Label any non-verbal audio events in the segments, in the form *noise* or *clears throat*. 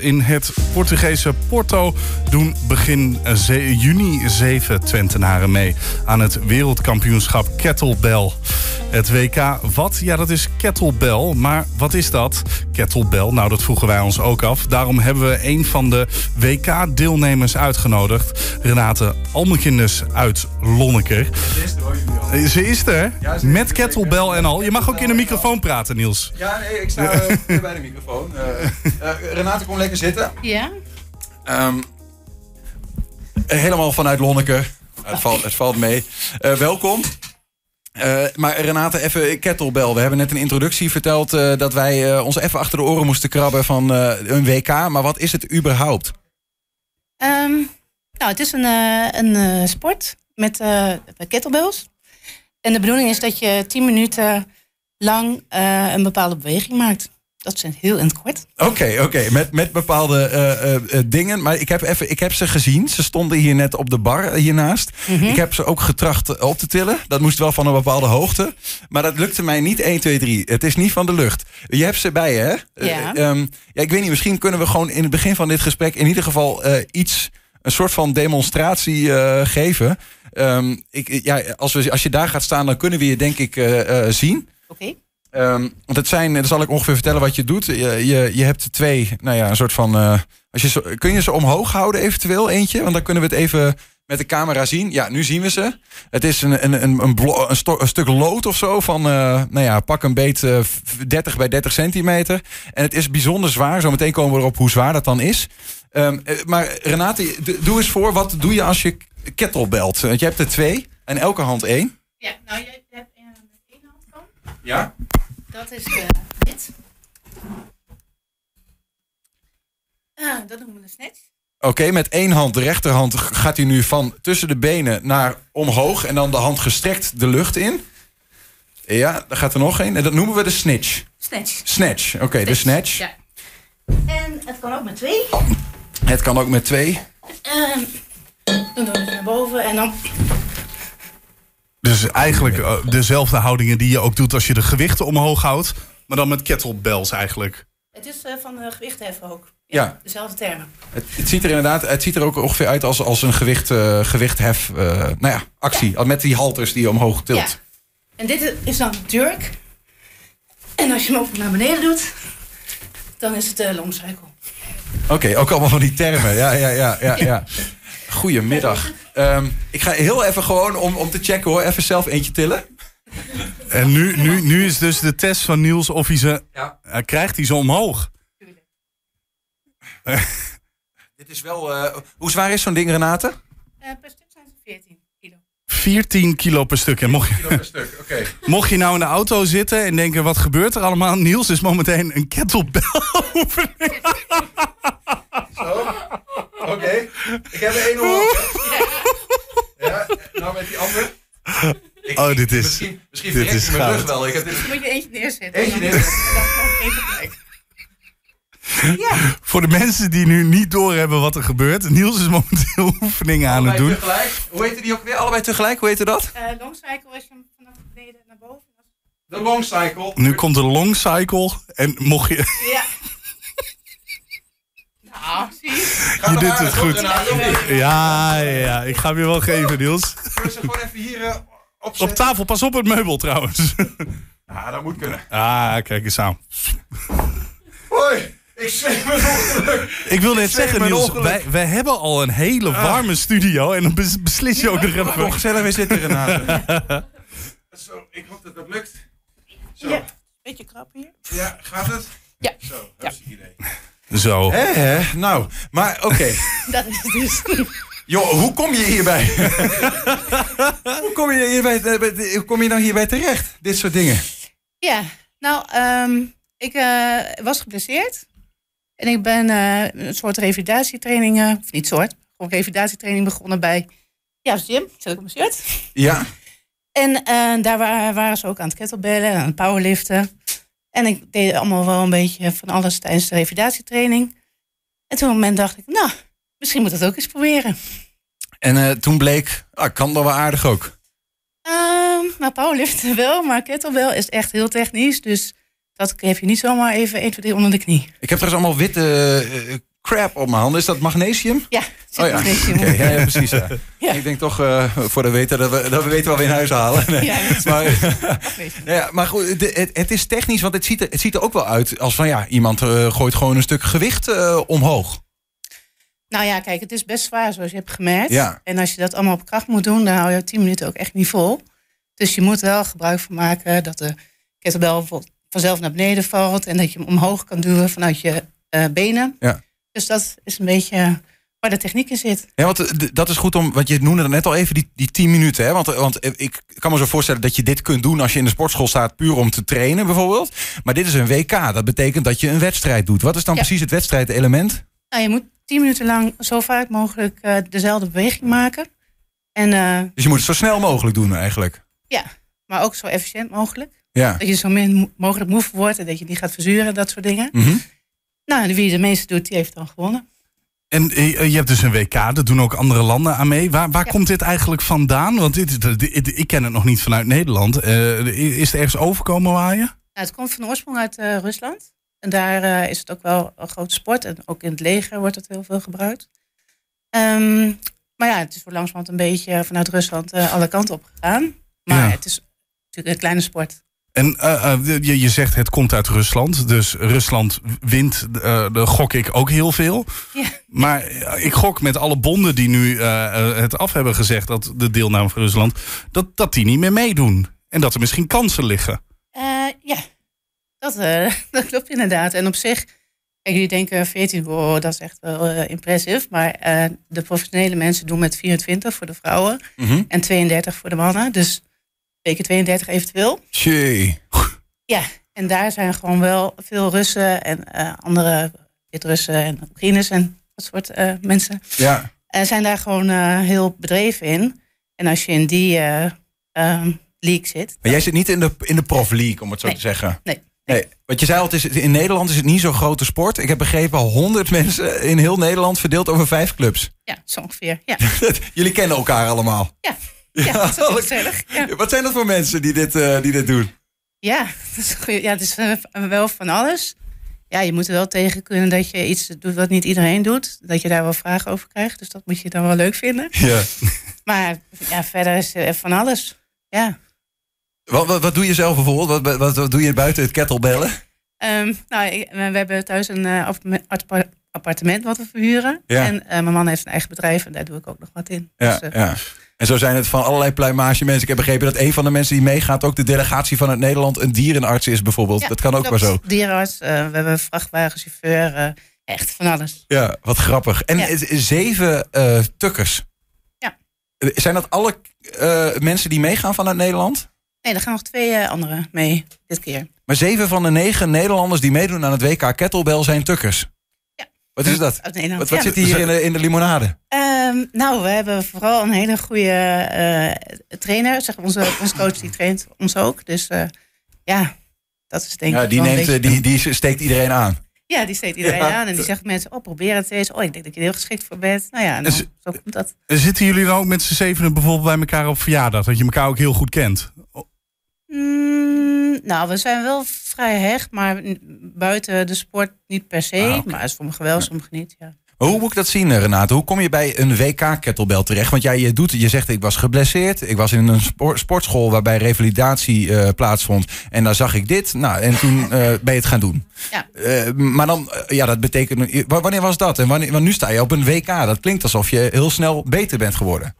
in het Portugese Porto doen begin ze- juni zeven Twentenaren mee aan het wereldkampioenschap Kettlebell. Het WK wat? Ja, dat is kettlebell. Maar wat is dat? Kettlebell? Nou, dat vroegen wij ons ook af. Daarom hebben we een van de WK-deelnemers uitgenodigd. Renate Almekinders uit Lonneker. Eh, Ze is er, met kettlebell en al. Je mag ook in de microfoon praten, Niels. Ja, nee, ik sta eh, hier bij de microfoon. Eh, eh, Renate, kom lekker zitten. Ja? Ehm, helemaal vanuit Lonneke. Het valt, het valt mee. Eh, welkom. Eh, maar Renate, even kettlebell. We hebben net een introductie verteld eh, dat wij eh, ons even achter de oren moesten krabben van eh, een WK. Maar wat is het überhaupt? Ehm, nou, het is een, eh, een eh, sport met eh, kettlebells. En de bedoeling is dat je 10 minuten lang eh, een bepaalde beweging maakt. Dat is heel in het kort. Oké, oké, met, met bepaalde eh, eh, eh, dingen. Maar ik heb, even, ik heb ze gezien. Ze stonden hier net op de bar hiernaast. Ik heb ze ook getracht op te tillen. Dat moest wel van een bepaalde hoogte. Maar dat lukte mij niet 1, 2, 3. Het is niet van de lucht. Je hebt ze bij hè? Ja. Eh, ehm, ja, ik weet niet, misschien kunnen we gewoon in het begin van dit gesprek... in ieder geval iets, een soort van demonstratie geven. Ehm, ik, ja, als, we, als je daar gaat staan, dan kunnen we je denk ik zien. Oké. Ehm, want het zijn, dan zal ik ongeveer vertellen wat je doet. Je, je, je hebt twee, nou ja, een soort van. eh, als je zo, kun je ze omhoog houden, eventueel eentje? Want dan kunnen we het even met de camera zien. Ja, nu zien we ze. Het is een, een, een, een, blo- een, sto- een stuk lood of zo van, eh, nou ja, pak een beet eh, 30 bij 30 centimeter. En het is bijzonder zwaar. Zometeen komen we erop hoe zwaar dat dan is. Ehm, eh, maar Renate, doe eens voor, wat doe je als je kettlebelt? Want je hebt er twee en elke hand één. Ja, nou, je hebt één hand van. Ja. Dat is de dit. Ah, dat noemen we een snatch. Oké, met één hand, de rechterhand, gaat hij nu van tussen de benen naar omhoog. En dan de hand gestrekt de lucht in. Ja, daar gaat er nog één. En dat noemen we de snitch. Snatch. Snatch, oké, de snatch. Ja. En het kan ook met twee. Het kan ook met twee. Ehm, dan doen we het naar boven en dan... Dus eigenlijk eh, dezelfde houdingen die je ook doet als je de gewichten omhoog houdt. Maar dan met kettlebells eigenlijk. Het is eh, van uh, gewichtheffen ook. Ja. Dezelfde termen. Het, het ziet er inderdaad, het ziet er ook ongeveer uit als, als een gewicht, eh, gewichthef, eh, nou ja, actie. Met die halters die je omhoog tilt. Ja. En dit is dan jerk. En als je hem ook naar beneden doet, dan is het de long cycle. Oké, ook allemaal van die termen. Ja, ja, ja, ja. ja. Goedemiddag. Ehm, ik ga heel even gewoon om, om te checken hoor, even zelf eentje tillen. En nu, nu, nu is dus de test van Niels of hij ze... Ja. krijgt hij ze omhoog? *laughs* Dit is wel. eh, hoe zwaar is zo'n ding, Renate? Eh, per stuk zijn ze 14 kilo. 14 kilo per stuk. En mocht je, per stuk, oké. *laughs* mocht je nou in de auto zitten en denken... wat gebeurt er allemaal? Niels is momenteel een kettlebell. *laughs* Oké. Ik heb er één omhoog. *laughs* Ja, nou met die andere. Ik- Oh, dit is- Misschien, misschien dit is mijn rug wel. Ik heb dit, Moet je eentje neerzetten. Eentje neerzetten. Ja, Voor de mensen die nu niet doorhebben wat er gebeurt... Niels is momenteel *laughs* oefeningen aan het allebei doen. tegelijk. Hoe heette die ook weer? Allebei tegelijk, hoe heette dat? eh, long cycle is je hem vanaf beneden naar boven. De long cycle. Nu komt de long cycle. En mocht je... Ja. Zie je? Doet het goed. Ja, ja, ja, ik ga hem je wel geven, Niels. We ze gewoon even hier eh, Op tafel, pas op het meubel trouwens. Ja, dat moet kunnen. Ah, kijk eens aan. Hoi, ik zweef mijn ongeluk. Ik wil net zeggen, Niels, wij, wij hebben al een hele warme studio. En dan bes- beslis je ook nog even... gezellig weer zitten, Renate. *laughs* Zo, ik hoop dat dat lukt. Zo. Ja. Beetje krap hier. Ja, gaat het? Ja. Zo, dat is het idee. Zo. Hè, hè? Nou, maar oké. *laughs* Dat is het dus. Joh, hoe kom je hierbij? *laughs* hoe, kom je hierbij bij- hoe kom je nou hierbij terecht? Dit soort dingen. Ja, nou, ehm, ik eh, was geblesseerd. En ik ben eh, een soort revalidatietraining, of niet soort, gewoon revalidatietraining begonnen bij ja, gym. Zet ik op mijn shirt. Ja. En eh, daar wa- waren ze ook aan het kettlebellen en aan het powerliften. En ik deed allemaal wel een beetje van alles tijdens de revalidatietraining. En toen op een moment dacht ik, nou, misschien moet ik dat ook eens proberen. En eh, toen bleek, ah, kan dat wel aardig ook. Ehm nou, powerliften wel, maar kettlebell is echt heel technisch. Dus dat heb je niet zomaar even 1, 2, 3 onder de knie. Ik heb trouwens allemaal witte crap op mijn handen. Is dat magnesium? Ja, Oh ja, magnesium. Oké, ja, ja, precies. Ja. *laughs* Ja. Ik denk toch, eh, voor de weten, dat we, dat we weten wat we in huis halen. Nee. Ja, maar, *laughs* magnesium. ja, maar goed, de- het, het is technisch, want het ziet, er, het ziet er ook wel uit als van ja, iemand eh, gooit gewoon een stuk gewicht eh, omhoog. Nou ja, kijk, het is best zwaar zoals je hebt gemerkt. Ja. En als je dat allemaal op kracht moet doen, dan hou je 10 minuten ook echt niet vol. Dus je moet wel gebruik van maken dat de kettlebell bijvoorbeeld vanzelf naar beneden valt. En dat je hem omhoog kan duwen vanuit je benen. Ja. Dus dat is een beetje waar de techniek in zit. Ja, want eh, dat is goed om, want je noemde net al even die, die 10 minuten. Hè? Want, want eh, ik kan me zo voorstellen dat je dit kunt doen als je in de sportschool staat, puur om te trainen bijvoorbeeld. Maar dit is een WK, dat betekent dat je een wedstrijd doet. Wat is dan Ja. precies het wedstrijdelement? Nou, je moet 10 minuten lang zo vaak mogelijk eh, dezelfde beweging maken. En, eh, Dus je moet het zo snel mogelijk doen eigenlijk. ja, maar ook zo efficiënt mogelijk. Ja. Dat je zo min mo- mogelijk moe wordt en dat je niet gaat verzuren, dat soort dingen. Mhm. Nou, wie de meeste doet, die heeft dan gewonnen. En eh, je hebt dus een WK, daar doen ook andere landen aan mee. Waar, waar Ja. komt dit eigenlijk vandaan? Want dit, ik ken het nog niet vanuit Nederland. Eh, is het ergens overkomen waaien? Nou, het komt van oorsprong uit eh, Rusland. En daar is het ook wel een grote sport. En ook in het leger wordt het heel veel gebruikt. Ehm, maar ja, het is voor langzamerhand een beetje vanuit Rusland alle kanten op gegaan. Maar Ja. het is natuurlijk een kleine sport. En eh, eh, je, je zegt het komt uit Rusland. Dus Rusland wint, eh de gok ik ook heel veel. Ja. Maar ik gok met alle bonden die nu het af hebben gezegd... dat de deelname van Rusland, dat, dat die niet meer meedoen. En dat er misschien kansen liggen. Ja, dat, *laughs* dat klopt inderdaad. En op zich, kijk, jullie denken 14, wow, dat is echt wel impressive. Maar de professionele mensen doen met 24 voor de vrouwen Mhm. en 32 voor de mannen. Dus twee keer 32 eventueel. Tjee. Ja, en daar zijn gewoon wel veel Russen en eh, andere Wit-Russen en Oekraïners en dat soort eh, mensen. Ja. En zijn daar gewoon eh, heel bedreven in. En als je in die eh ehm, league zit, Maar jij zit niet in de, in de prof league, om het zo Nee. te zeggen. nee, Nee, wat je zei al, het is, in Nederland is het niet zo'n grote sport. Ik heb begrepen, 100 mensen in heel Nederland verdeeld over vijf clubs. ja, zo ongeveer. Ja, *laughs* Jullie kennen elkaar allemaal. ja. Ja, *laughs* dat is alle- gezellig. Ja. Wat zijn dat voor mensen die dit, eh, die dit doen? Ja, *laughs* dat is ja, het is eh, wel van alles. Ja, je moet er wel tegen kunnen dat je iets doet wat niet iedereen doet. Dat je daar wel vragen over krijgt. Dus dat moet je dan wel leuk vinden. Ja. *laughs* Maar ja, verder is er van alles. Ja. Wat, wat, wat doe je zelf bijvoorbeeld? Wat, wat, wat doe je buiten het kettlebellen? Ehm, nou, ik- we hebben thuis een eh, appartement- appa- appartement wat we verhuren. Ja. En mijn man heeft een eigen bedrijf en daar doe ik ook nog wat in. Ja, Dus, ja. En zo zijn het van allerlei pluimage mensen. Ik heb begrepen dat een van de mensen die meegaat... ook de delegatie van het Nederland een dierenarts is bijvoorbeeld. ja, dat kan ook klopt. maar zo. Dierenarts, eh, we hebben vrachtwagenchauffeur. eh, echt van alles. Ja, wat grappig. En Ja. zeven eh, tukkers. Ja. Zijn dat alle mensen die meegaan vanuit Nederland? Nee, er gaan nog twee anderen mee dit keer. Maar zeven van de negen Nederlanders die meedoen aan het WK Kettlebell zijn tukkers. Ja. Wat is dat? Uit Nederland. Wat, wat Ja. zit hier in de, in de limonade? Ehm, nou, we hebben vooral een hele goede eh, trainer. Zeg, onze, onze coach die traint ons ook. Dus eh, ja, dat is denk Ja, ik die, wel een neemt, eh, beetje- die, die steekt iedereen aan. Ja, die steekt iedereen Ja. aan. En die zegt mensen, oh, probeer het eens. Oh, ik denk dat je er heel geschikt voor bent. Nou ja, nou, Dus- zo komt dat. Zitten jullie dan ook met z'n zevenen bijvoorbeeld bij elkaar op verjaardag? Dat je elkaar ook heel goed kent? Mm, nou, we zijn wel vrij hecht, maar buiten de sport niet per se. Ah, oké. Maar sommigen wel, sommigen niet, ja. Hoe moet ik dat zien, eh, Renate? Hoe kom je bij een WK kettlebell terecht? Want jij je doet, je zegt ik was geblesseerd. Ik was in een spor- sportschool waarbij revalidatie eh, plaatsvond. En daar zag ik dit. Nou, en toen eh, ben je het gaan doen. Ja. Maar dan, ja, dat betekent. wa- Wanneer was dat? En wanneer, want nu sta je op een WK. Dat klinkt alsof je heel snel beter bent geworden.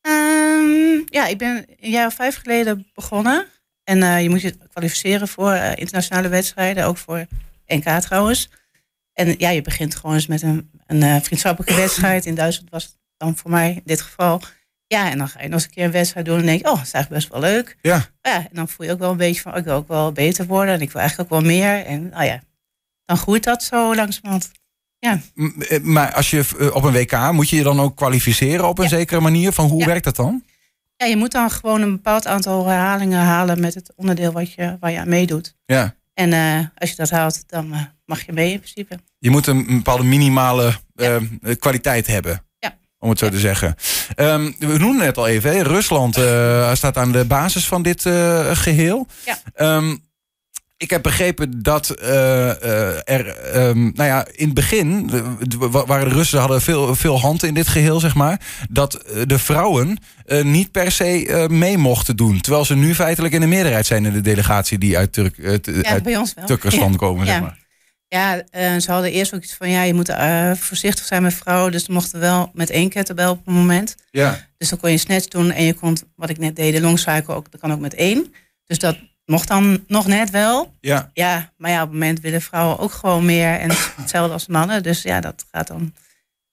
Ehm, ja, ik ben een jaar of vijf geleden begonnen. En eh, je moet je kwalificeren voor eh, internationale wedstrijden, ook voor NK trouwens. En ja, je begint gewoon eens met een, een eh, vriendschappelijke *clears throat* wedstrijd. In Duitsland was het dan voor mij in dit geval. Ja, en dan ga je nog eens een keer een wedstrijd doen en denk je, oh, dat is eigenlijk best wel leuk. Ja. Ja, en dan voel je ook wel een beetje van, oh, ik wil ook wel beter worden. En ik wil eigenlijk ook wel meer. En nou ja, dan groeit dat zo langzamerhand. Eh, Maar als je op een WK moet je je dan ook kwalificeren op een Ja. zekere manier. Van hoe Ja. werkt dat dan? Ja, je moet dan gewoon een bepaald aantal herhalingen halen met het onderdeel wat je, waar je aan meedoet. Ja. En eh, als je dat haalt, dan eh, mag je mee in principe. Je moet een, bepaalde minimale eh, kwaliteit hebben. Ja. Om het zo te zeggen. Ehm, we noemden het al even. Hè? Rusland staat aan de basis van dit eh, geheel. Ja. Ehm, Ik heb begrepen dat eh, eh, er, ehm, nou ja, in het begin eh, wa- waren de Russen hadden veel, veel hand in dit geheel, zeg maar. Dat de vrouwen niet per se mee mochten doen. Terwijl ze nu feitelijk in de meerderheid zijn in de delegatie die uit, Turk, Ja, uit bij ons wel. Turkestan Ja. komen, zeg maar. Ja, ze hadden eerst ook iets van, ja, je moet voorzichtig zijn met vrouwen. Dus ze mochten wel met één kettlebell op een moment. Ja. Dus dan kon je snatch doen en je kon, wat ik net deed, de long cycle ook, dat kan ook met één. Dus dat mocht dan nog net wel. Ja. Ja, maar ja, op het moment willen vrouwen ook gewoon meer. En *coughs* hetzelfde als mannen. Dus ja, dat gaat dan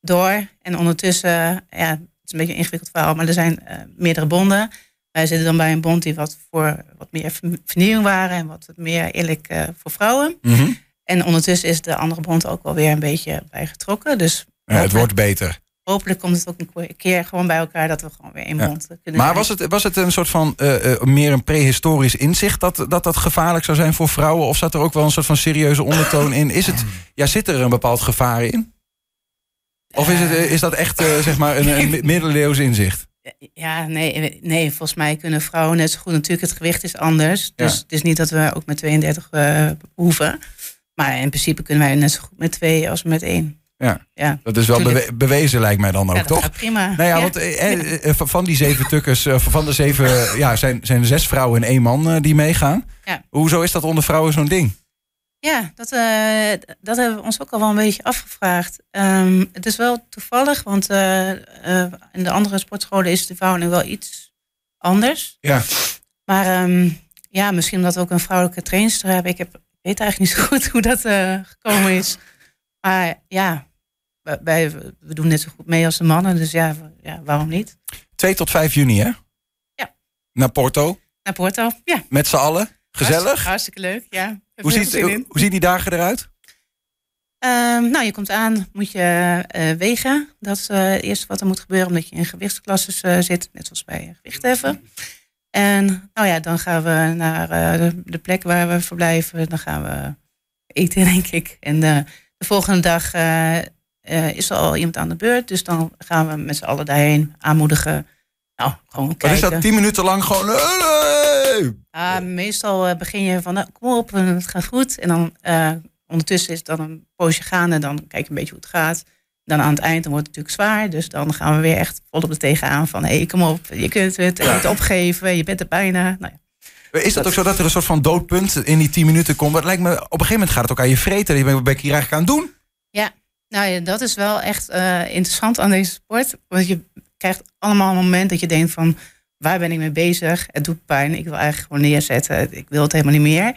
door. En ondertussen, ja, het is een beetje een ingewikkeld verhaal, maar er zijn eh, meerdere bonden. Wij zitten dan bij een bond die wat voor wat meer ver- vernieuwing waren en wat meer eerlijk eh, voor vrouwen. Mhm. En ondertussen is de andere bond ook wel weer een beetje bij getrokken. Dus Ja, het wordt beter. Hopelijk komt het ook een keer gewoon bij elkaar dat we gewoon weer Ja. bond kunnen Maar was het, was het een soort van eh, eh, meer een prehistorisch inzicht dat, dat dat gevaarlijk zou zijn voor vrouwen? Of zat er ook wel een soort van serieuze ondertoon in? Is het, ja, zit er een bepaald gevaar in? Of is, het, is dat echt eh, zeg maar een, een mi- *laughs* middeleeuws inzicht? Ja, nee, nee, volgens mij kunnen vrouwen net zo goed. Natuurlijk, het gewicht is anders. Dus Ja. het is niet dat we ook met 32 eh hoeven. Maar in principe kunnen wij net zo goed met twee als met één. Ja. Ja, Dat is wel bewe- bewezen lijkt mij dan ook, ja toch? prima. Nou ja, want eh, eh, eh, van- die zeven tukkers, eh, van de zeven, ja, zijn, zijn er zes vrouwen en één man die meegaan. Hoezo is dat onder vrouwen zo'n ding? Ja, dat, dat hebben we ons ook al wel een beetje afgevraagd. Ehm, het is wel toevallig, want in de andere sportscholen is de verhouding wel iets anders. Ja. Maar ehm, ja, misschien omdat we ook een vrouwelijke trainster hebben. Ik, heb, ik weet eigenlijk niet zo goed hoe dat gekomen is. Maar ja, wij- we doen net zo goed mee als de mannen. Dus ja, ja waarom niet? 2 tot 5 juni, hè? Ja. Naar Porto, Naar Porto, ja. met z'n allen. Gezellig. Hartstikke, hartstikke leuk, ja. Hoe ziet, in. hoe zien die dagen eruit? Ehm, nou, je komt aan, moet je eh, wegen. Dat is eh, het eerste wat er moet gebeuren, omdat je in gewichtsklasses eh, zit, net zoals bij gewichtheffen. En nou ja, dan gaan we naar de, de plek waar we verblijven. Dan gaan we eten, *laughs* denk ik. En de volgende dag eh, is er al iemand aan de beurt. Dus dan gaan we met z'n allen daarheen aanmoedigen. Nou, gewoon kijken. is dat? 10 minuten lang gewoon. Ah, meestal eh, begin je van, nou, kom op, eh, het gaat goed. En dan ondertussen is het dan een poosje gaande. Dan kijk je een beetje hoe het gaat. Dan aan het eind dan wordt het natuurlijk zwaar. Dus dan gaan we weer echt volop er tegenaan van... hé, hey, kom op, je kunt het, je kunt opgeven, je bent er bijna. Nou ja. Is dat ook zo dat er een soort van doodpunt in die 10 minuten komt? Het lijkt me, op een gegeven moment gaat het ook aan je vreten. Je bent wat ben ik hier eigenlijk aan het doen? Nou ja, dat is wel echt eh, interessant aan deze sport. Want je krijgt allemaal een moment dat je denkt van... waar ben ik mee bezig? Het doet pijn, ik wil eigenlijk gewoon neerzetten. Ik wil het helemaal niet meer.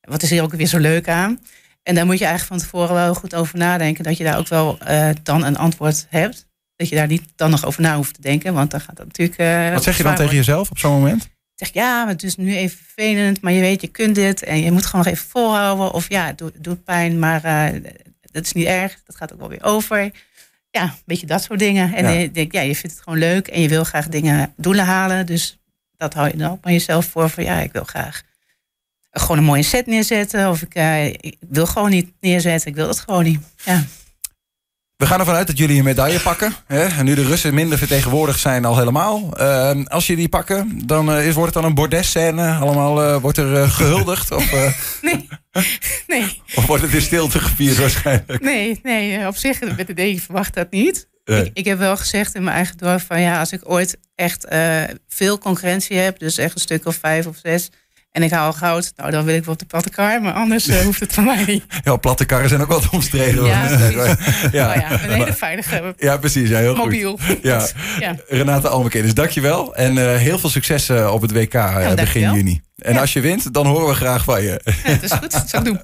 Wat is hier ook weer zo leuk aan? En daar moet je eigenlijk van tevoren wel goed over nadenken... dat je daar ook wel eh, dan een antwoord hebt. Dat je daar niet dan nog over na hoeft te denken. Want dan gaat dat natuurlijk... eh, Wat zeg je dan tegen jezelf op zo'n moment? zeg ja, maar het is nu even vervelend, maar je weet, je kunt dit en je moet gewoon nog even volhouden. Of ja, het doet, pijn, maar dat is niet erg, dat gaat ook wel weer over. Ja, een beetje dat soort dingen. En Ja. je denkt, ja, je vindt het gewoon leuk en je wil graag dingen doelen halen. Dus dat hou je dan ook aan jezelf voor van ja, ik wil graag gewoon een mooie set neerzetten. Of ik, eh, ik wil gewoon niet neerzetten, ik wil dat gewoon niet. Ja. We gaan ervan uit dat jullie een medaille pakken. Hè? En nu de Russen minder vertegenwoordigd zijn al helemaal. Ehm, als jullie die pakken, dan eh, is, wordt het dan een bordesscène. Allemaal eh, wordt er eh, gehuldigd. of, *laughs* Nee, *laughs* nee. of wordt het in stilte gevierd waarschijnlijk. Nee, nee, eh, op zich met de D verwacht dat niet. Nee. Ik, ik heb wel gezegd in mijn eigen dorp van ja, als ik ooit echt eh, veel concurrentie heb, dus echt een stuk of vijf of zes, en ik haal goud, nou dan wil ik wel op de platte kar, maar anders eh, hoeft het van mij niet. *laughs* Ja, platte karren zijn ook wat omstreden. *laughs* Ja, precies. ja. Ja, een *laughs* hele veilige Ja, precies. Ja, heel goed. mobiel. Ja. ja. Renate Almekenis, dankjewel. En eh, heel veel succes eh, op het WK begin juni. En als je wint, dan horen we graag van je. Dat is goed, dat ik doen.